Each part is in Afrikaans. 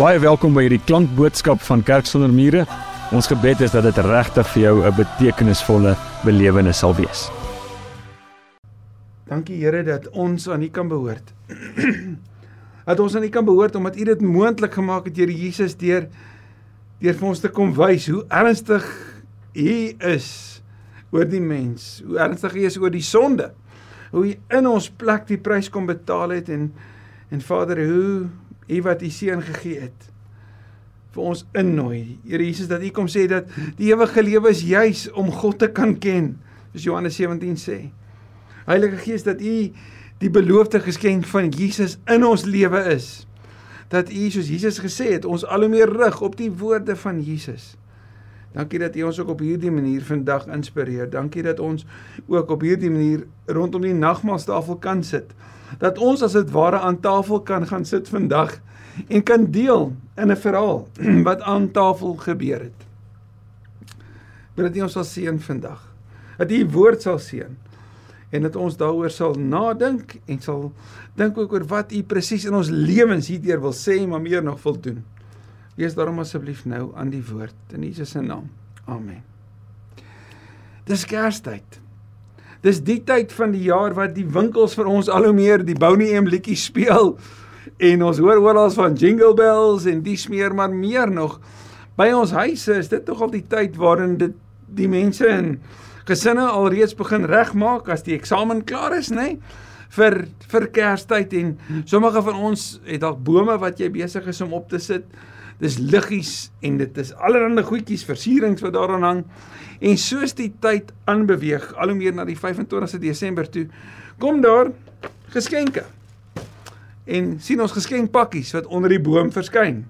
Baie welkom by hierdie klankboodskap van Kerk sonder mure. Ons gebed is dat dit regtig vir jou 'n betekenisvolle belewenis sal wees. Dankie Here dat ons aan U kan behoort. dat ons aan U kan behoort omdat U dit moontlik gemaak het Here Jesus deur deur vir ons te kom wys hoe ernstig U is oor die mens, hoe ernstig U is oor die sonde. Hoe U in ons plek die prys kom betaal het en en Vader, hoe U wat U seun gegee het vir ons innooi. Here Jesus dat U kom sê dat die ewige lewe is juis om God te kan ken. Soos Johannes 17 sê. Heilige Gees dat U die beloofde geskenk van Jesus in ons lewe is. Dat U soos Jesus gesê het, ons al hoe meer rig op die woorde van Jesus. Dankie dat U ons ook op hierdie manier vandag inspireer. Dankie dat ons ook op hierdie manier rondom die nagmaaltafel kan sit dat ons as dit ware aan tafel kan gaan sit vandag en kan deel in 'n verhaal wat aan tafel gebeur het. Dat U ons sal seën vandag. Dat U woord sal seën en dat ons daaroor sal nadink en sal dink ook oor wat U presies in ons lewens hierdeur wil sê, maar meer nog wil doen. Wees daarom asseblief nou aan die woord in Jesus se naam. Amen. Dis Kerstyd. Dis die tyd van die jaar wat die winkels vir ons al hoe meer die Bonnie M liedjie speel en ons hoor oral van jingle bells en dis meer maar meer nog by ons huise is dit tog al die tyd waarin dit die mense en gesinne alreeds begin regmaak as die eksamen klaar is nê nee? vir vir Kerstyd en sommige van ons het dalk bome wat jy besig is om op te sit dis liggies en dit is allerlei goedjies versierings wat daaraan hang En soos die tyd aanbeweeg, al hoe meer na die 25ste Desember toe, kom daar geskenke. En sien ons geskenkpakkies wat onder die boom verskyn.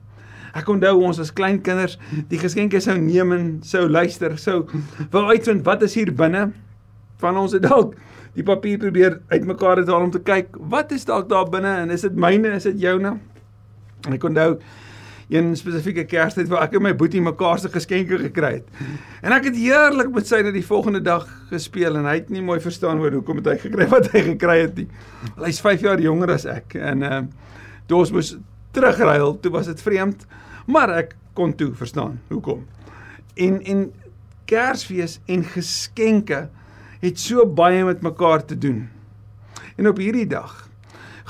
Ek onthou ons as klein kinders die geskenke sou neem en sou luister, sou wou uitvind wat is hier binne. Van ons het dalk die papier probeer uitmekaar het om te kyk, wat is dalk daar binne en is dit myne, is dit joune? En ek onthou een spesifieke Kerstyd waar ek en my boetie mekaar se geskenke gekry het. En ek het heerlik met sy na die volgende dag gespeel en hy het nie mooi verstaan oor hoekom het hy gekry wat hy gekry het nie. Hy's 5 jaar jonger as ek en uh toe ons moes terugruil, toe was dit vreemd, maar ek kon toe verstaan hoekom. En en Kersfees en geskenke het so baie met mekaar te doen. En op hierdie dag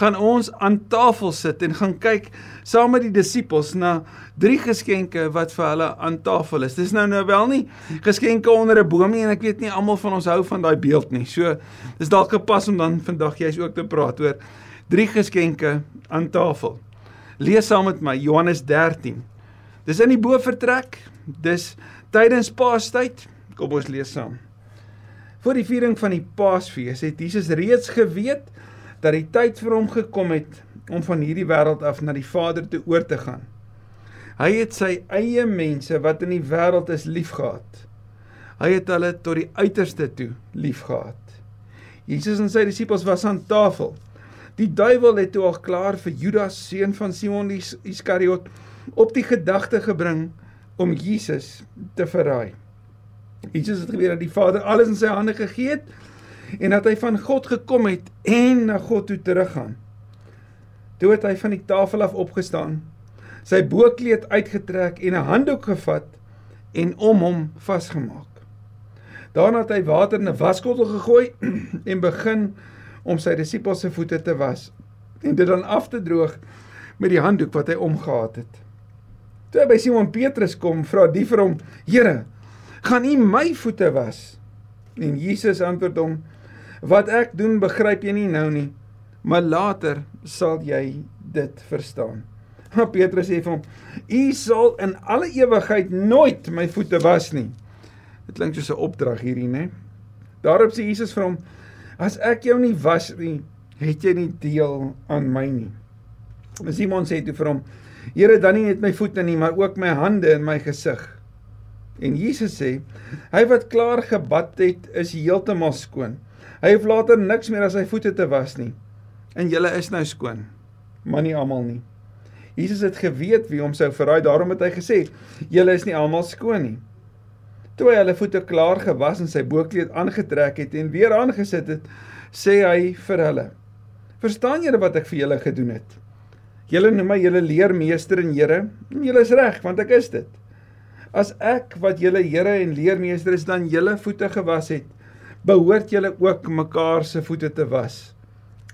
gaan ons aan tafel sit en gaan kyk saam met die disippels na drie geskenke wat vir hulle aan tafel is. Dis nou nou wel nie geskenke onder 'n boom nie en ek weet nie almal van ons hou van daai beeld nie. So dis dalk gepas om dan vandag jy's ook te praat oor drie geskenke aan tafel. Lees saam met my Johannes 13. Dis in die bovertrek. Dis tydens Paastyd. Kom ons lees saam. Voor die viering van die Paasfees het Jesus reeds geweet dat die tyd vir hom gekom het om van hierdie wêreld af na die Vader toe oor te gaan. Hy het sy eie mense wat in die wêreld is liefgehad. Hy het hulle tot die uiterste toe liefgehad. Jesus en sy disippels was aan tafel. Die duiwel het toe al klaar vir Judas seun van Simon Iskariot op die gedagte gebring om Jesus te verraai. Jesus het geweet dat die Vader alles in sy hande gegee het en dat hy van God gekom het en na God toe teruggaan. Toe het hy van die tafel af opgestaan, sy bokkleed uitgetrek en 'n handdoek gevat en om hom vasgemaak. Daarna het hy water in 'n waskottel gegooi en begin om sy disippels se voete te was en dit dan af te droog met die handdoek wat hy omgehad het. Toe hy by Simon Petrus kom, vra die vir hom: "Here, gaan U my voete was?" En Jesus antwoord hom: Wat ek doen begryp jy nie nou nie, maar later sal jy dit verstaan. Maar Petrus sê vir hom: "U sal in alle ewigheid nooit my voete was nie." Dit klink soos 'n opdrag hierdie, né? Daarop sê Jesus vir hom: "As ek jou nie was nie, het jy nie deel aan my nie." Simon sê toe vir hom: "Here, dan nie net my voete nie, maar ook my hande en my gesig." En Jesus sê: "Hy wat klaar gebad het, is heeltemal skoon." Hy hoef later niks meer aan sy voete te was nie. En julle is nou skoon, maar nie almal nie. Jesus het geweet wie hom sou verraai, daarom het hy gesê: "Julle is nie almal skoon nie." Toe hy hulle voete klaar gewas en sy bokkleed aangetrek het en weer aangesit het, sê hy vir hulle: "Verstaan julle wat ek vir julle gedoen het? Julle noem my julle leermeester en Here, en julle is reg, want ek is dit. As ek wat julle Here en leermeester is dan julle voete gewas het, behoort julle ook mekaar se voete te was.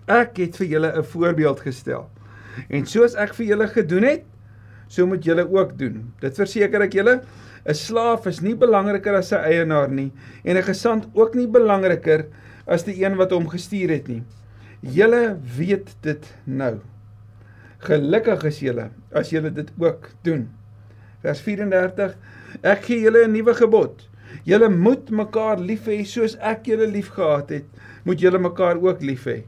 Ek het vir julle 'n voorbeeld gestel. En soos ek vir julle gedoen het, so moet julle ook doen. Dit verseker ek julle, 'n slaaf is nie belangriker as sy eienaar nie en 'n gesant ook nie belangriker as die een wat hom gestuur het nie. Julle weet dit nou. Gelukkig is julle as julle dit ook doen. Vers 34: Ek gee julle 'n nuwe gebod. Julle moet mekaar lief hê soos ek julle liefgehad het, moet julle mekaar ook lief hê.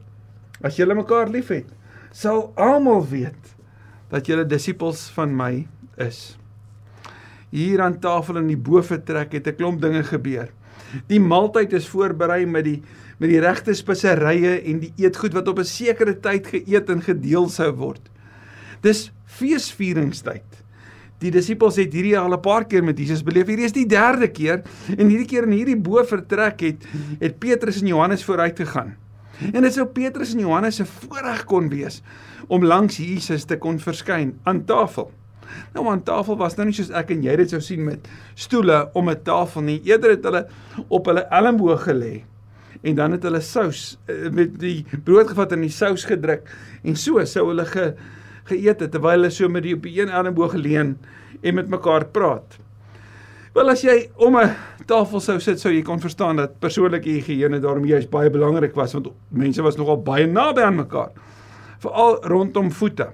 As julle mekaar liefhet, sal almal weet dat julle disippels van my is. Hier aan tafel in die boefretrek het 'n klomp dinge gebeur. Die maaltyd is voorberei met die met die regte speserye en die eetgoed wat op 'n sekere tyd geëet en gedeel sou word. Dis feesvieringstyd. Die disippels het hierdie al 'n paar keer met Jesus beleef. Hierdie is die derde keer en hierdie keer in hierdie boefretrek het het Petrus en Johannes vooruit gegaan. En dit sou Petrus en Johannes se voorreg kon wees om langs Jesus te kon verskyn aan tafel. Nou aan tafel was nou nie soos ek en jy dit sou sien met stoele om 'n tafel nie. Eerder het hulle op hulle elmboë gelê en dan het hulle sous eh, met die brood gevat en die sous gedruk en so sou hulle ge, geëet het terwyl hulle so met die op die een elmboë geleun en met mekaar praat. Wel as jy om 'n tafel sou sit, sou jy kon verstaan dat persoonlike higiëne daarom juist baie belangrik was want mense was nogal baie naby aan mekaar. Veral rondom voete.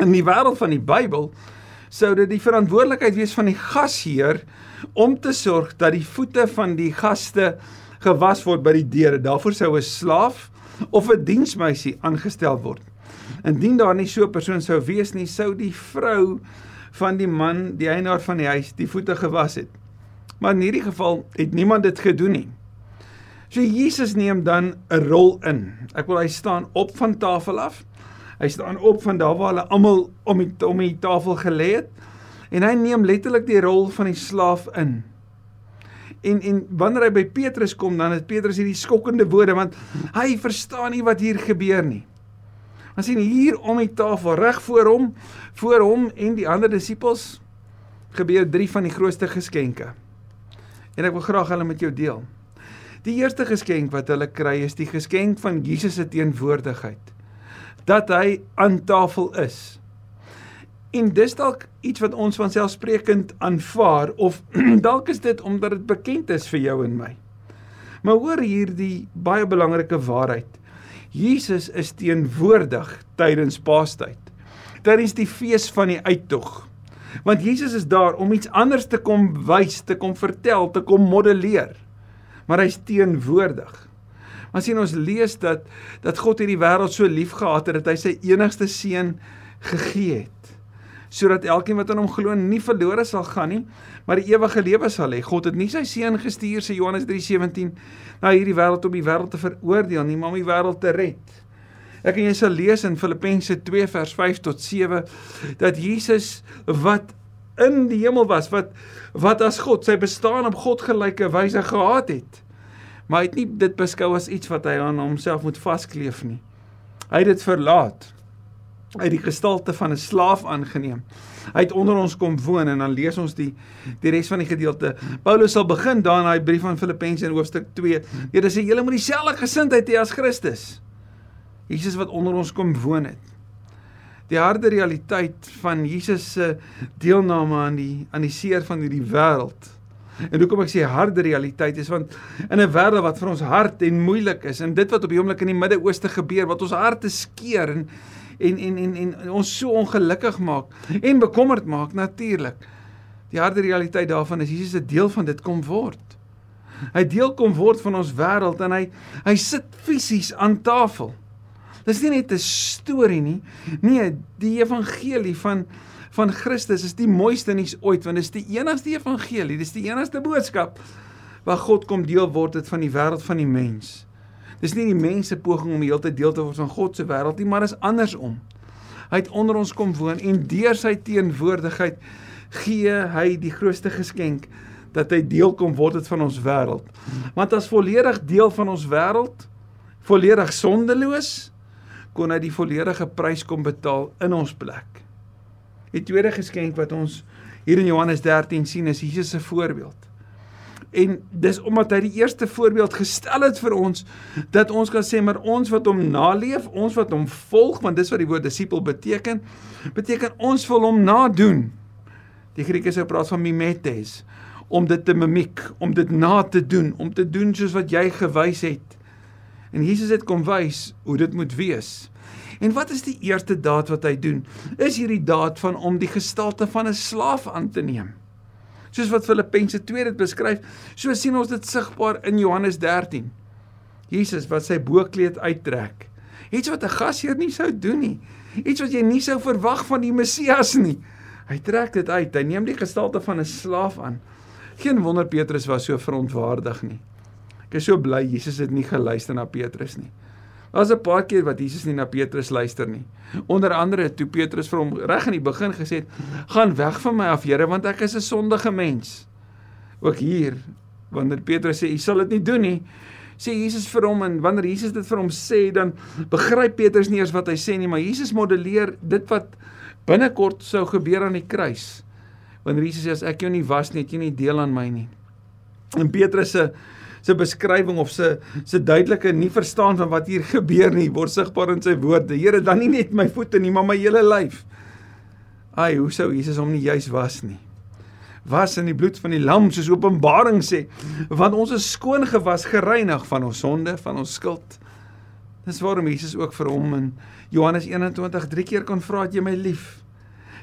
In die wêreld van die Bybel sou dit die verantwoordelikheid wees van die gasheer om te sorg dat die voete van die gaste gewas word by die deure. Daarvoor sou 'n slaaf of 'n diensmeisie aangestel word. Indien daar nie so 'n persoon sou wees nie, sou die vrou van die man, die eienaar van die huis, die voete gewas het. Maar in hierdie geval het niemand dit gedoen nie. So Jesus neem dan 'n rol in. Ek wil hy staan op van tafel af Hy staan op van daar waar hulle almal om die om die tafel gelê het en hy neem letterlik die rol van die slaaf in. En en wanneer hy by Petrus kom dan het Petrus hierdie skokkende woorde want hy verstaan nie wat hier gebeur nie. Ons sien hier om die tafel reg voor hom, voor hom en die ander disippels gebeur drie van die grootste geskenke. En ek wil graag hulle met jou deel. Die eerste geskenk wat hulle kry is die geskenk van Jesus se teenwoordigheid dat hy aan tafel is. En dis dalk iets wat ons van selfsprekend aanvaar of dalk is dit omdat dit bekend is vir jou en my. Maar hoor hierdie baie belangrike waarheid. Jesus is teenwoordig tydens Paastyd. Tydens die fees van die uittog. Want Jesus is daar om iets anders te kom wys, te kom vertel, te kom modelleer. Maar hy's teenwoordig. Maar sien ons lees dat dat God hierdie wêreld so lief gehad het dat hy sy enigste seun gegee het sodat elkeen wat aan hom glo nie verlore sal gaan nie, maar die ewige lewe sal hê. God het nie sy seun gestuur sê Johannes 3:17 na hierdie wêreld om die wêreld te veroordeel nie, maar om die wêreld te red. Ek en jy sal lees in Filippense 2 vers 5 tot 7 dat Jesus wat in die hemel was, wat wat as God sy bestaan op God gelyke wyse gehad het maar hy het nie dit beskou as iets wat hy aan homself moet vaskleef nie. Hy het dit verlaat. Het die gestalte van 'n slaaf aangeneem. Hy het onder ons kom woon en dan lees ons die die res van die gedeelte. Paulus sal begin daar in daai brief aan Filippense in hoofstuk 2. Dit sê julle moet dieselfde gesindheid hê as Christus. Jesus wat onder ons kom woon het. Die harde realiteit van Jesus se deelname aan die aan die seer van hierdie wêreld En hoekom ek sê harde realiteit is want in 'n wêreld wat vir ons hard en moeilik is en dit wat op die oomblik in die Midde-Ooste gebeur wat ons harte skeer en en en en en ons so ongelukkig maak en bekommerd maak natuurlik. Die harde realiteit daarvan is Jesus 'n deel van dit kom word. Hy deel kom word van ons wêreld en hy hy sit fisies aan tafel. Dis nie net 'n storie nie. Nee, die evangelie van van Christus is die mooiste nuus ooit want dit is die enigste evangelie, dis die enigste boodskap waar God kom deel word het van die wêreld van die mens. Dis nie die mense poging om heeltyd deel te word van God se wêreld nie, maar is andersom. Hy het onder ons kom woon en deur sy teenwoordigheid gee hy die grootste geskenk dat hy deel kom word het van ons wêreld. Want as volledig deel van ons wêreld, volledig sondeloos, kon hy die volledige prys kom betaal in ons plek. Die tweede geskenk wat ons hier in Johannes 13 sien is Jesus se voorbeeld. En dis omdat hy die eerste voorbeeld gestel het vir ons dat ons kan sê maar ons wat hom naleef, ons wat hom volg, want dis wat die woord disipel beteken, beteken ons wil hom nadoen. Die Grieke sou praat van mimetes, om dit te mimiek, om dit na te doen, om te doen soos wat jy gewys het. En Jesus het kom wys hoe dit moet wees. En wat is die eerste daad wat hy doen? Is hierdie daad van om die gestalte van 'n slaaf aan te neem. Soos wat Filippense 2 dit beskryf, so sien ons dit sigbaar in Johannes 13. Jesus wat sy bokkleed uittrek. Iets wat 'n gasheer nie sou doen nie. Iets wat jy nie sou verwag van die Messias nie. Hy trek dit uit. Hy neem die gestalte van 'n slaaf aan. Geen wonder Petrus was so verontwaardig nie. Ek is so bly Jesus het nie geluister na Petrus nie. Daar's 'n paar keer wat Jesus nie na Petrus luister nie. Onder andere toe Petrus vir hom reg in die begin gesê het: "Gaan weg van my af, Here, want ek is 'n sondige mens." Ook hier, wanneer Petrus sê: "U sal dit nie doen nie," sê Jesus vir hom en wanneer Jesus dit vir hom sê, dan begryp Petrus nie eers wat hy sê nie, maar Jesus modelleer dit wat binnekort sou gebeur aan die kruis wanneer Jesus sê as ek jou nie was nie, het jy nie deel aan my nie. En Petrus se se beskrywing of se se duidelike nie verstaan van wat hier gebeur nie, word sigbaar in sy woorde. Here, dan nie net my voete nie, maar my hele lyf. Ai, hoe sou Jesus hom nie juis was nie? Was in die bloed van die lam soos Openbaring sê, want ons is skoon gewas, gereinig van ons sonde, van ons skuld. Dis waarom Jesus ook vir hom in Johannes 21 drie keer kon vra, "Het jy my lief?"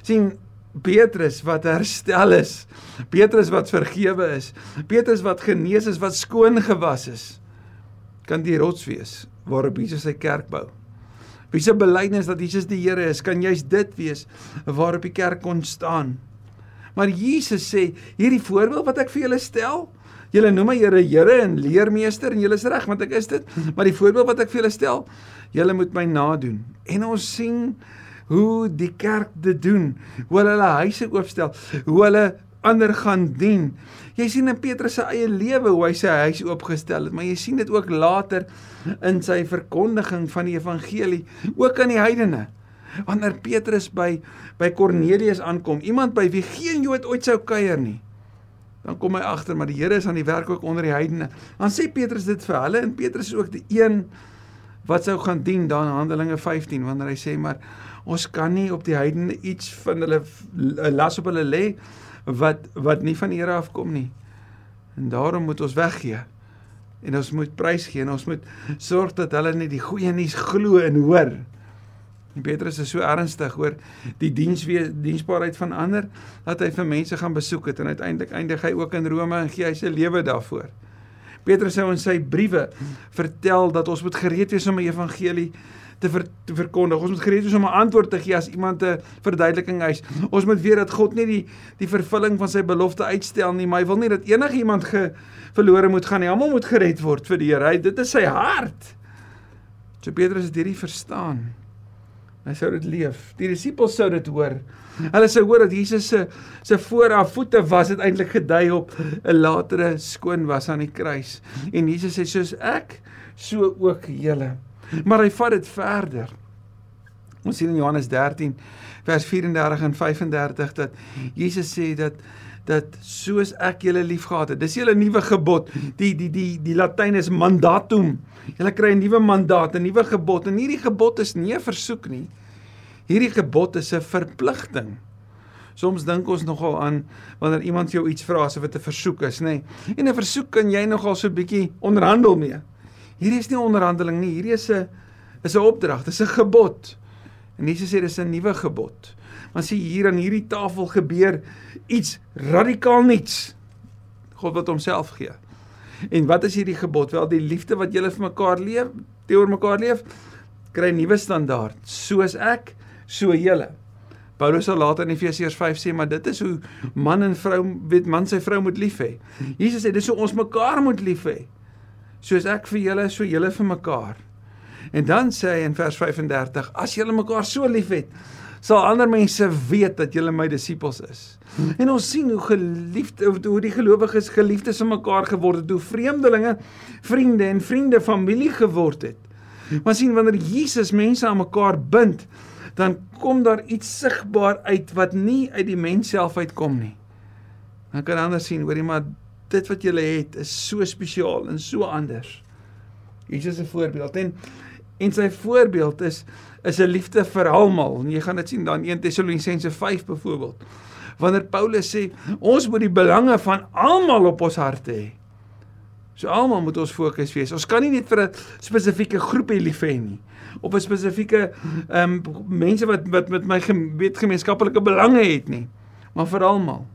sien Petrus wat herstel is. Petrus wat vergewe is. Petrus wat genees is, wat skoon gewas is. Kan die rots wees waarop Jesus sy kerk bou. Wie se belydenis dat Jesus die Here is, kan juist dit wees waarop die kerk kon staan. Maar Jesus sê, hierdie voorbeeld wat ek vir julle stel, julle noem my Here Here en leermeester en julle is reg want ek is dit, maar die voorbeeld wat ek vir julle stel, julle moet my nadoen. En ons sien hoe die kerk dit doen, hoe hulle hulle huise oopstel, hoe hulle ander gaan dien. Jy sien in Petrus se eie lewe hoe hy sy huis oopgestel het, maar jy sien dit ook later in sy verkondiging van die evangelie, ook aan die heidene. Wanneer Petrus by by Kornelius aankom, iemand by wie geen Jood ooit sou kuier nie, dan kom hy agter maar die Here is aan die werk ook onder die heidene. Dan sê Petrus dit vir hulle en Petrus is ook die een wat sou gaan dien dan Handelinge 15 wanneer hy sê maar ons kan nie op die heidene iets van hulle las op hulle lê wat wat nie van Here afkom nie. En daarom moet ons weggee. En ons moet prys gee en ons moet sorg dat hulle net die goeie nuus glo en hoor. En Petrus is so ernstig oor die diens diensbaarheid van ander dat hy vir mense gaan besoek het en uiteindelik eindig hy ook in Rome en gee hy sy lewe daarvoor. Petrus sê in sy briewe vertel dat ons moet gereed wees om die evangelie te, ver, te verkondig. Ons moet gereed wees om 'n antwoord te gee as iemand 'n verduideliking eis. Ons moet weet dat God nie die die vervulling van sy belofte uitstel nie, maar hy wil nie dat enige iemand ge, verlore moet gaan nie. Almal moet gered word vir die Here. Dit is sy hart. So Petrus het hierdie verstaan. Hy sou dit leef. Die disippels sou dit hoor. Hulle sou hoor dat Jesus se se vooraf voete was het eintlik gedui op 'n latere skoon was aan die kruis. En Jesus sê soos ek, so ook julle. Maar hy vat dit verder. Ons sien in Johannes 13 vers 34 en 35 dat Jesus sê dat dat soos ek julle liefgehad het. Dis julle nuwe gebod. Die die die die Latyn is mandatum. Julle kry 'n nuwe mandaat, 'n nuwe gebod. En hierdie gebod is nie 'n versoek nie. Hierdie gebod is 'n verpligting. Soms dink ons nogal aan wanneer iemand jou iets vra asof dit 'n versoek is, nê. Nee. En 'n versoek kan jy nogal so 'n bietjie onderhandel mee. Hierdie is nie onderhandeling nie, hierdie is 'n is 'n opdrag, dis 'n gebod. En Jesus sê dis 'n nuwe gebod. Maar sien hier aan hierdie tafel gebeur iets radikaal nuuts. God wat homself gee. En wat is hierdie gebod? Wel die liefde wat julle vir mekaar leef, teenoor mekaar leef, kry 'n nuwe standaard. Soos ek, so julle. Paulus sal later in Efesiërs 5 sê, maar dit is hoe man en vrou, weet man sy vrou moet lief hê. Jesus sê dis hoe ons mekaar moet lief hê soos ek vir julle, so julle vir mekaar. En dan sê hy in vers 35: As julle mekaar so liefhet, sal ander mense weet dat julle my disippels is. En ons sien hoe geliefd hoe die gelowiges geliefdes van mekaar geword het, hoe vreemdelinge vriende en vriende familie geword het. Maar sien wanneer Jesus mense aan mekaar bind, dan kom daar iets sigbaar uit wat nie uit die mens self uitkom nie. Dan kan ander sien, hoorie maar dit wat jy het is so spesiaal en so anders. Jesus se voorbeeld en en sy voorbeeld is is 'n liefde vir almal. Jy gaan dit sien dan 1 Tessalonisense 5 byvoorbeeld. Wanneer Paulus sê ons moet die belange van almal op ons harte hê. So almal moet ons fokus wees. Ons kan nie net vir 'n spesifieke groepie lief hê nie of 'n spesifieke ehm um, mense wat wat met my weet gemeenskaplike belange het nie, maar vir almal.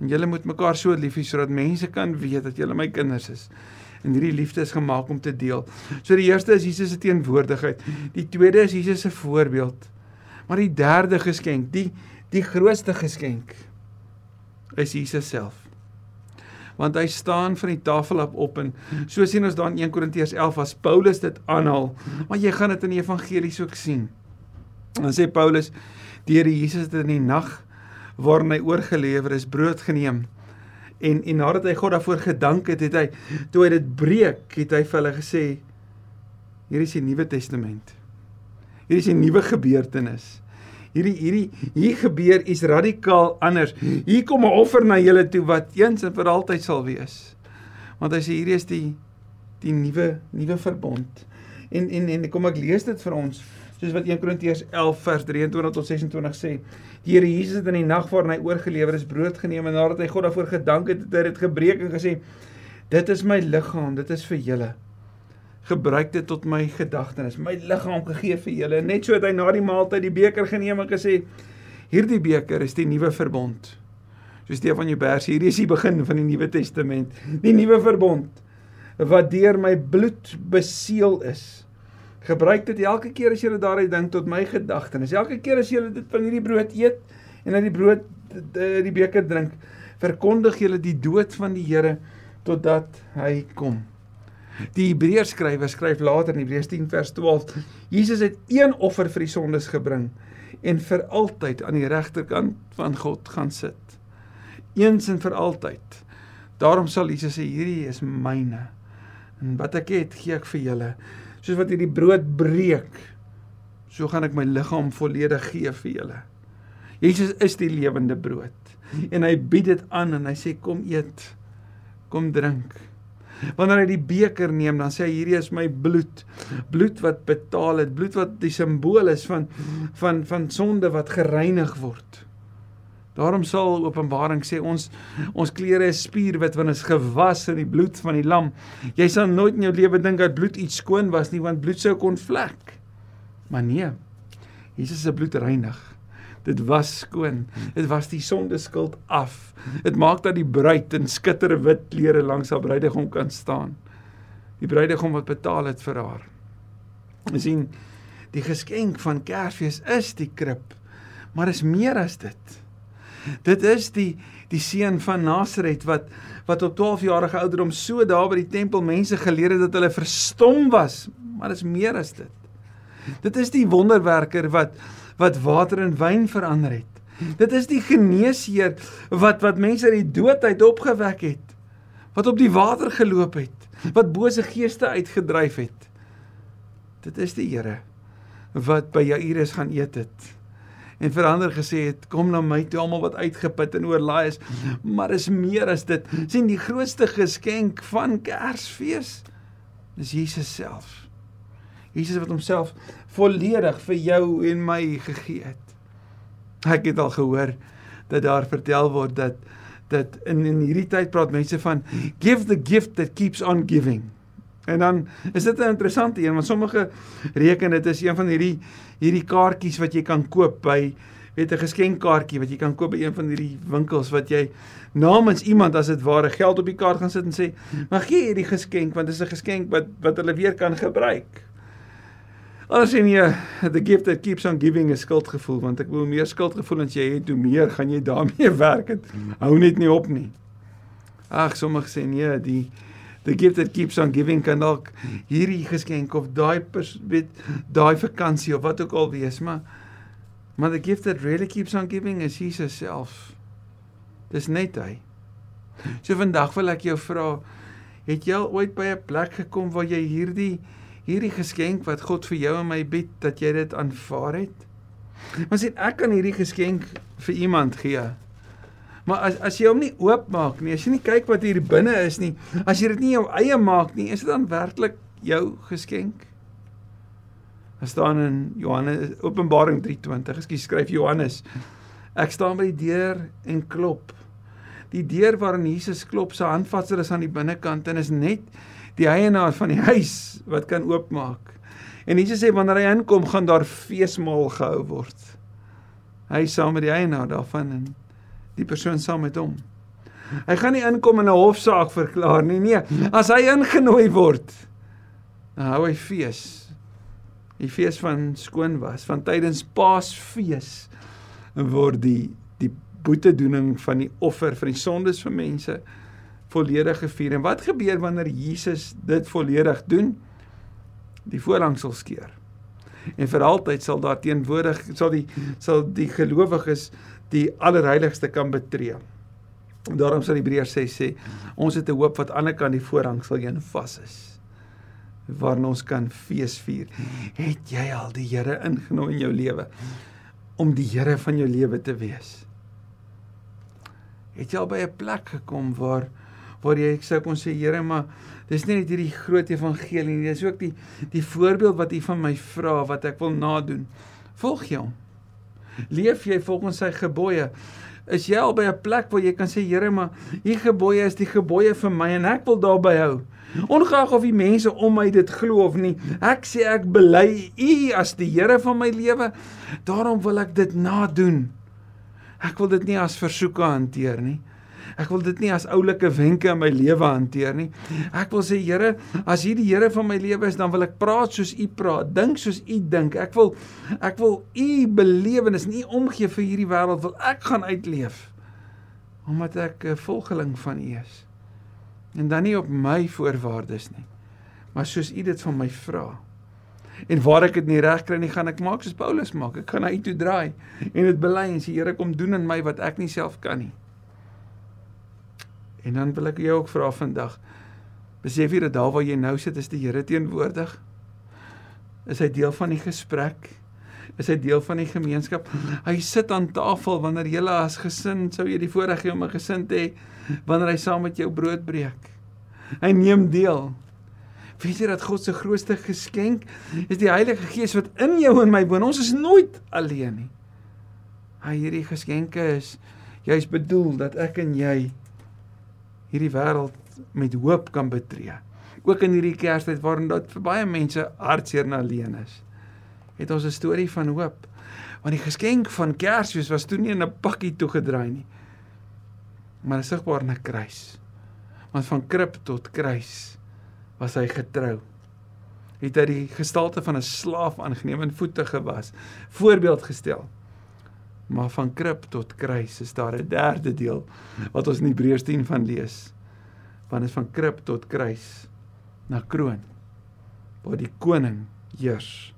En julle moet mekaar so lief hê sodat mense kan weet dat julle my kinders is en hierdie liefde is gemaak om te deel. So die eerste is Jesus se teenwoordigheid. Die tweede is Jesus se voorbeeld. Maar die derde geskenk, die die grootste geskenk is Jesus self. Want hy staan van die tafel af op en so sien ons dan 1 Korintiërs 11 as Paulus dit aanhaal, maar jy gaan dit in die evangelies ook sien. Dan sê Paulus: "Die Here Jesus het in die nag waarin hy oorgelewer is, brood geneem en en nadat hy God daarvoor gedank het, het hy toe hy dit breek, het hy vir hulle gesê hier is die Nuwe Testament. Hier is 'n nuwe gebeurtenis. Hierdie hierdie hier gebeur iets radikaal anders. Hier kom 'n offer na julle toe wat eens en vir altyd sal wees. Want hy sê hierdie is die die nuwe nuwe verbond. En en en kom ek lees dit vir ons soos wat 1 Korintiërs 11 vers 23 tot 26 sê. Die Here Jesus het in die nag voor hy oorgelewer is brood geneem en nadat hy God daarvoor gedank het, het hy dit gebreek en gesê: "Dit is my liggaam, dit is vir julle. Gebruik dit tot my gedagtenis. My liggaam gegee vir julle." Net so het hy na die maaltyd die beker geneem en gesê: "Hierdie beker is die nuwe verbond." So Stefan Joubert, hierdie is die begin van die Nuwe Testament, die nuwe verbond wat deur my bloed beseël is. Gebruik dit elke keer as jy daaraan dink tot my gedagtenis. Elke keer as jy dit van hierdie brood eet en uit die brood die beker drink, verkondig jy die dood van die Here totdat hy kom. Die Hebreërs skrywer skryf later in Hebreërs 10 vers 12: Jesus het een offer vir die sondes gebring en vir altyd aan die regterkant van God gaan sit. Eens en vir altyd. Daarom sal Jesus sê hierdie is myne. En wat ek het, gee ek vir julle soos wat hierdie brood breek, so gaan ek my liggaam volledig gee vir julle. Jesus is die lewende brood en hy bied dit aan en hy sê kom eet, kom drink. Wanneer hy die beker neem, dan sê hy hierdie is my bloed. Bloed wat betaal het, bloed wat die simbool is van van van sonde wat gereinig word. Daarom sal Openbaring sê ons ons klere is spierwit want is gewas in die bloed van die lam. Jy sal nooit in jou lewe dink dat bloed iets skoon was nie want bloed sou kon vlek. Maar nee. Jesus se bloed reinig. Dit was skoon. Dit was die sonde skuld af. Dit maak dat die bruid in skitterwit klere langs haar bruidegom kan staan. Die bruidegom wat betaal het vir haar. Ons sien die geskenk van Kersfees is die krib. Maar is meer as dit. Dit is die die seun van Nasaret wat wat op 12 jarige ouderdom so daar by die tempel mense geleer het dat hulle verstom was, maar dit is meer as dit. Dit is die wonderwerker wat wat water in wyn verander het. Dit is die geneesheer wat wat mense uit die dood uit opgewek het. Wat op die water geloop het, wat bose geeste uitgedryf het. Dit is die Here wat by Jairus gaan eet het en verander gesê het kom na my toe almal wat uitgeput en oorlaai is. Maar is meer as dit. Sien die grootste geskenk van Kersfees is Jesus self. Jesus wat homself volledig vir jou en my gegee het. Ek het al gehoor dat daar vertel word dat dat in in hierdie tyd praat mense van give the gift that keeps on giving En dan is dit 'n interessante een want sommige reken dit is een van hierdie hierdie kaartjies wat jy kan koop by weet 'n geskenkkaartjie wat jy kan koop by een van hierdie winkels wat jy namens iemand as dit ware geld op die kaart gaan sit en sê maar gee hierdie geskenk want dit is 'n geskenk wat wat hulle weer kan gebruik. Anders sien jy the gift that keeps on giving 'n skuldgevoel want ek wil meer skuldgevoel as jy het hoe meer gaan jy daarmee werk en hou net nie op nie. Ag sommige sê nee die the gift that keeps on giving kan dalk hierdie geskenk of daai weet daai vakansie of wat ook al wees maar maar the gift that really keeps on giving is Jesus self dis net hy so vandag wil ek jou vra het jy al ooit by 'n plek gekom waar jy hierdie hierdie geskenk wat God vir jou en my bied dat jy dit aanvaar het? Maar sien, ek kan hierdie geskenk vir iemand gee. Maar as as jy hom nie oopmaak nie, as jy nie kyk wat hier binne is nie, as jy dit nie jou eie maak nie, is dit dan werklik jou geskenk? Daar staan in Johannes Openbaring 3:20, ekskuus, skryf Johannes. Ek staan by die deur en klop. Die deur waarin Jesus klop, sy handvatsel is aan die binnekant en is net die eienaar van die huis wat kan oopmaak. En Jesus sê wanneer hy inkom, gaan daar feesmaal gehou word. Hy saam met die eienaar daarvan en die persoon saam met hom. Hy gaan nie inkom en 'n hofsaak verklaar nie. Nee, as hy ingenooi word, dan hou hy fees. Die fees van skoon was, van tydens Paasfees word die die boetedoening van die offer vir die sondes van mense volledig gevier. En wat gebeur wanneer Jesus dit volledig doen? Die voorhang sal skeur. En vir altyd sal daar teenwoordig sal die sal die gelowiges die allerheiligste kan betree. Daarom sal Hebreërs sê sê ons het 'n hoop wat aan die ander kant die voorhang sal heen vas is waarin ons kan fees vier. Het jy al die Here ingenooi in jou lewe om die Here van jou lewe te wees? Het jy al by 'n plek gekom waar waar jy sou kon sê Here, maar dis nie net hierdie groot evangelie nie, dis ook die die voorbeeld wat U van my vra wat ek wil nadoen. Volg jy hom? Leef jy volgens sy gebooie? Is jy al by 'n plek waar jy kan sê Here, maar u gebooie is die gebooie vir my en ek wil daarby hou. Ongeag of die mense om my dit glo of nie, ek sê ek bely u as die Here van my lewe. Daarom wil ek dit nadoen. Ek wil dit nie as versoeke hanteer nie. Ek wil dit nie as oulike wenke in my lewe hanteer nie. Ek wil sê Here, as U die Here van my lewe is, dan wil ek praat soos U praat, dink soos U dink. Ek wil ek wil U belewenis nie omgee vir hierdie wêreld wil ek gaan uitleef omdat ek 'n volgeling van U is. En dan nie op my voorwaardes nie, maar soos U dit van my vra. En waar ek dit nie reg kry nie, gaan ek maak soos Paulus maak. Ek gaan na U toe draai en dit bely en sê Here kom doen in my wat ek nie self kan nie. En dan wil ek jou ook vra vandag. Besef jy dat daar waar jy nou sit is die Here teenwoordig? Is hy deel van die gesprek? Is hy deel van die gemeenskap? Hy sit aan tafel wanneer jy as gesin sou jy die voorreg hê om 'n gesin te hê wanneer hy saam met jou brood breek. Hy neem deel. Weet jy dat God se grootste geskenk is die Heilige Gees wat in jou en my woon. Ons is nooit alleen nie. Hy hierdie geskenke is juis bedoel dat ek en jy hierdie wêreld met hoop kan betree. Ook in hierdie Kerstyd waarin dit vir baie mense hartseer en alleen is, het ons 'n storie van hoop. Want die geskenk van Kersfees was toe nie in 'n pakkie toegedraai nie, maar sigbaar in 'n kruis. Want van krib tot kruis was hy getrou. Het hy die gestalte van 'n slaaf aangeneem en voete gewas, voorbeeld gestel. Maar van krib tot kruis is daar 'n derde deel wat ons in Hebreërs 10 van lees. Want dit is van krib tot kruis na kroon waar die koning heers,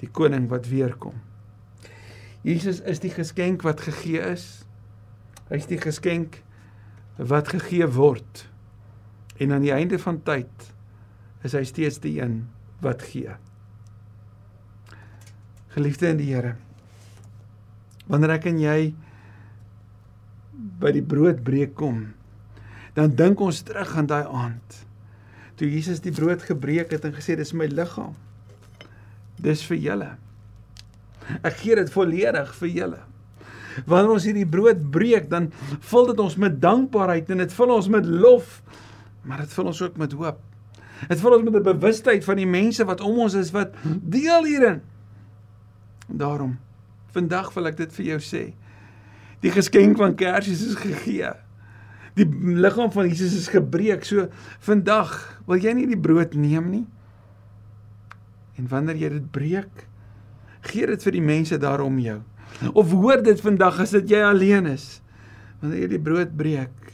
die koning wat weer kom. Jesus is die geskenk wat gegee is. Hy's die geskenk wat gegee word. En aan die einde van tyd is hy steeds die een wat gee. Geliefde in die Here, wanneer ek en jy by die broodbreek kom, dan dink ons terug aan daai aand toe Jesus die brood gebreek het en gesê dis my liggaam. Dis vir julle. Ek gee dit volledig vir julle. Wanneer ons hierdie brood breek, dan vul dit ons met dankbaarheid en dit vul ons met lof, maar dit vul ons ook met hoop. Dit vul ons met 'n bewustheid van die mense wat om ons is wat deel hierin. Daarom Vandag wil ek dit vir jou sê. Die geskenk van Kersfees is gegee. Die liggaam van Jesus is gebreek. So vandag wil jy nie die brood neem nie. En wanneer jy dit breek, gee dit vir die mense daar om jou. Of hoor dit vandag as dit jy alleen is. Wanneer jy die brood breek,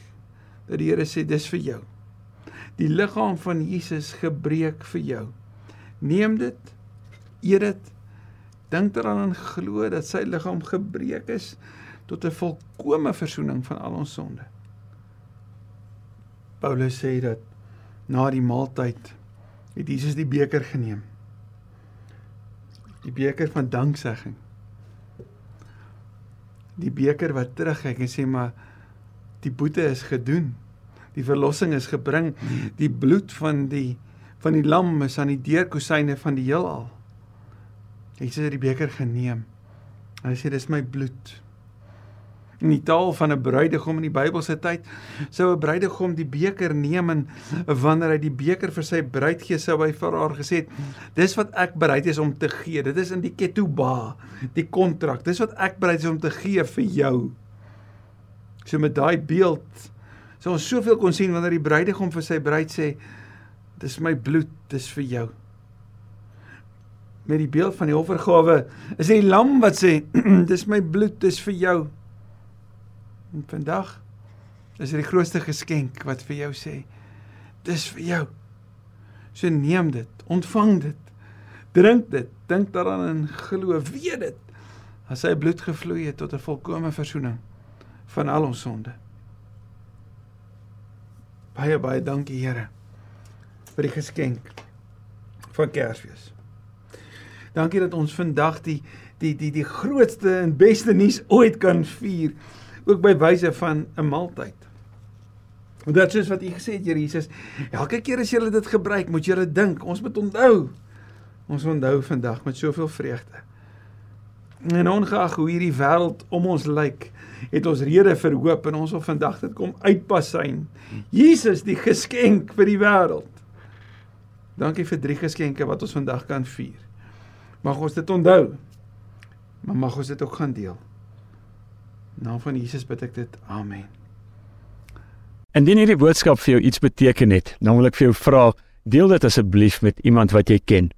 dat die Here sê dis vir jou. Die liggaam van Jesus gebreek vir jou. Neem dit, eet dit Dink daaraan en glo dat sy liggaam gebreek is tot 'n volkomme verzoening van al ons sonde. Paulus sê dat na die maaltyd het Jesus die beker geneem. Die beker van danksegging. Die beker wat terugkyk en sê maar die boete is gedoen. Die verlossing is gebring. Die bloed van die van die lam is aan die deurkusyne van die heelal. Jesus het die beker geneem. Hy sê dis my bloed. In die taal van 'n bruidegom in die Bybelse tyd sou 'n bruidegom die beker neem en wanneer hy die beker vir sy bruid gee, sou hy vir haar gesê het: "Dis wat ek bereid is om te gee. Dit is in die ketubah, die kontrak. Dis wat ek bereid is om te gee vir jou." So met daai beeld sou ons soveel kon sien wanneer die bruidegom vir sy bruid sê: "Dis my bloed, dis vir jou." Met die beeld van die offergawe is die lam wat sê: "Dis my bloed, dis vir jou." En vandag is dit die grootste geskenk wat vir jou sê. Dis vir jou. So neem dit, ontvang dit. Drink dit, dink daaraan en glo, weet dit. As sy bloed gevloei het tot 'n volkomme verzoening van al ons sonde. Baie baie dankie Here vir die geskenk van Kersfees. Dankie dat ons vandag die die die die grootste en beste nuus ooit kan vier ook by wyse van 'n maaltyd. Want dit soos wat u gesê het Here Jesus, elke keer as jy dit gebruik, moet jy dit dink. Ons moet onthou. Ons onthou vandag met soveel vreugde. En ongeag hoe hierdie wêreld om ons lyk, het ons rede vir hoop en ons wil vandag dit kom uitpas syn. Jesus die geskenk vir die wêreld. Dankie vir drie geskenke wat ons vandag kan vier. Mag ons dit onthou. Maar mag ons dit ook gaan deel. Naam van Jesus bid ek dit. Amen. Indien hierdie boodskap vir jou iets beteken het, dan wil ek vir jou vra, deel dit asseblief met iemand wat jy ken.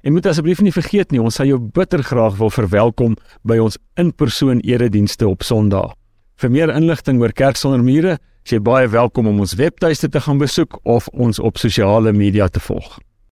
En moet asseblief nie vergeet nie, ons sal jou bitter graag wil verwelkom by ons in-persoon eredienste op Sondag. Vir meer inligting oor Kerk sonder mure, is jy baie welkom om ons webtuiste te gaan besoek of ons op sosiale media te volg.